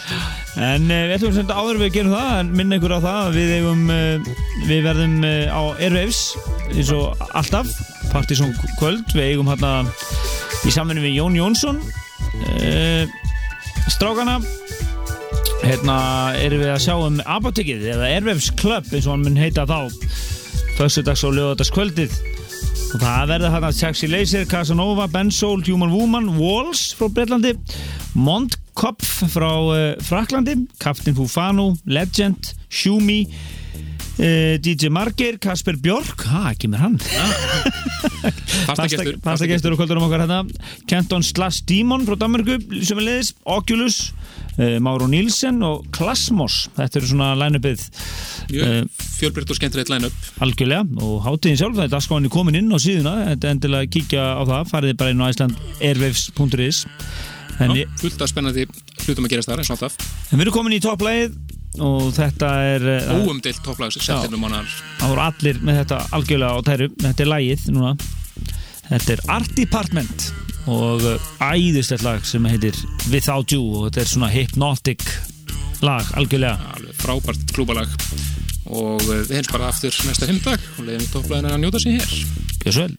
En uh, við ætlum sem þetta áður við gerum það en minna ykkur á það að við eigum uh, við verðum uh, á Airwaves eins og alltaf Partizón kvöld, við eigum hérna í samvinni við Jón Jónsson strákana. Hérna erum við að sjá um apotekið eða Airwaves Club eins og hann mun heita þá. Föstudags og lögadagskvöldið og það verður hérna Sexy Laser, Casanova, Ben Soul, Human Woman, Walls frá Breitlandi, Mondkopf frá uh, Fraklandi, Captain Fufano, Legend, Shumi, DJ Marger, Kasper Björk, ha, ekki mér hann, fasta gestur og kvöldurum okkar hérna, Kenton Slash Demon frá Danmarku, sem er leiðis, Oculus, uh, Mauro Nielsen og Klasmos, þetta eru svona line-upið. Mjög fjölbreytt og skemmtilegt line-up. Algjörlega. Og hátíðin sjálf, þetta er skóðan komin inn á síðuna, þetta er endilega að kíkja á það. Farið bara inn á icelandairwaves.is fullt af spennandi hlutum að gerast þar en við erum komin í topplægið og þetta er eh, það óumdeilt topplags það voru allir með þetta algjörlega á tæru. Þetta er lægið núna. Þetta er Art Department og eh, æðislegt lag sem heitir Without You og þetta er svona hypnotic lag algjörlega. Alveg frábært klúbalag. Og uh, við heins bara aftur næsta heimdag og leiðum topplæðin að njóta sér hér. Gjör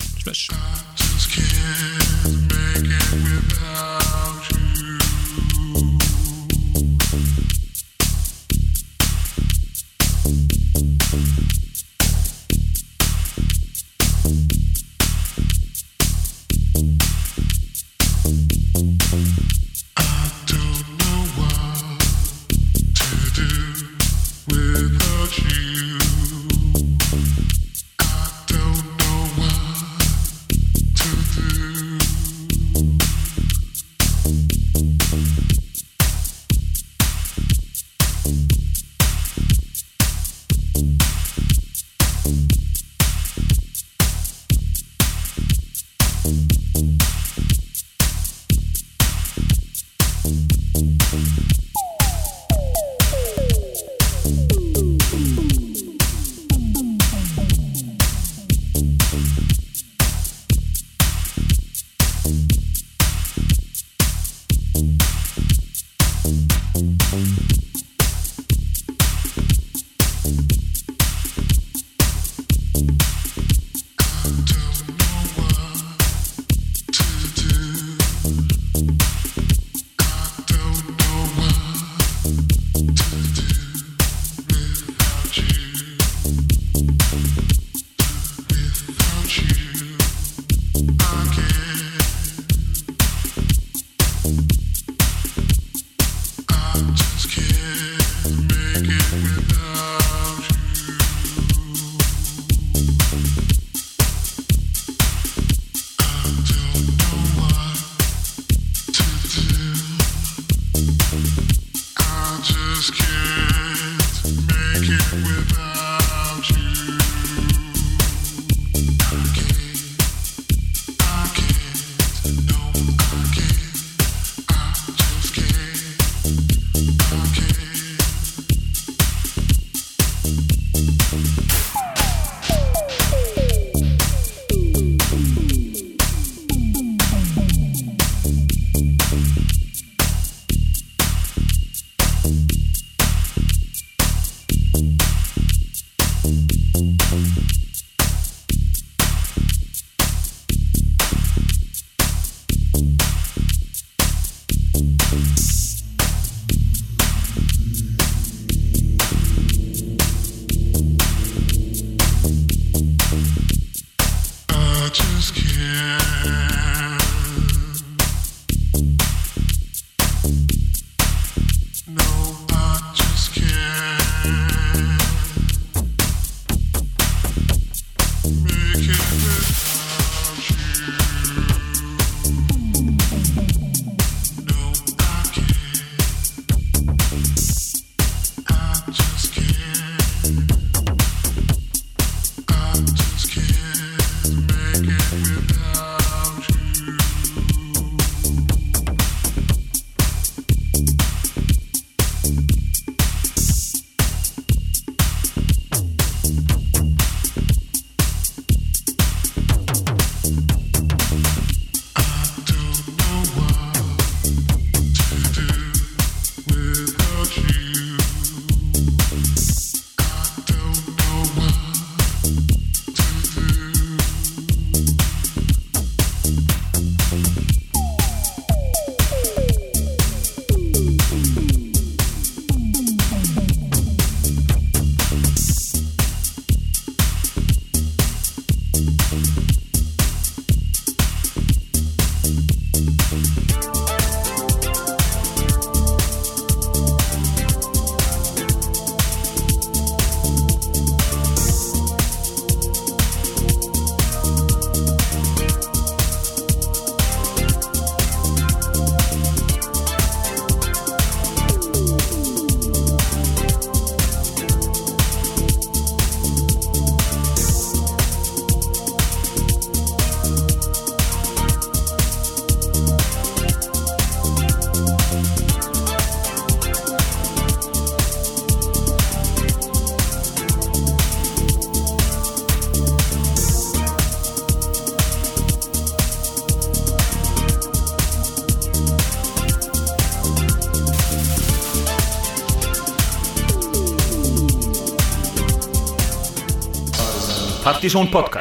Partizón podcast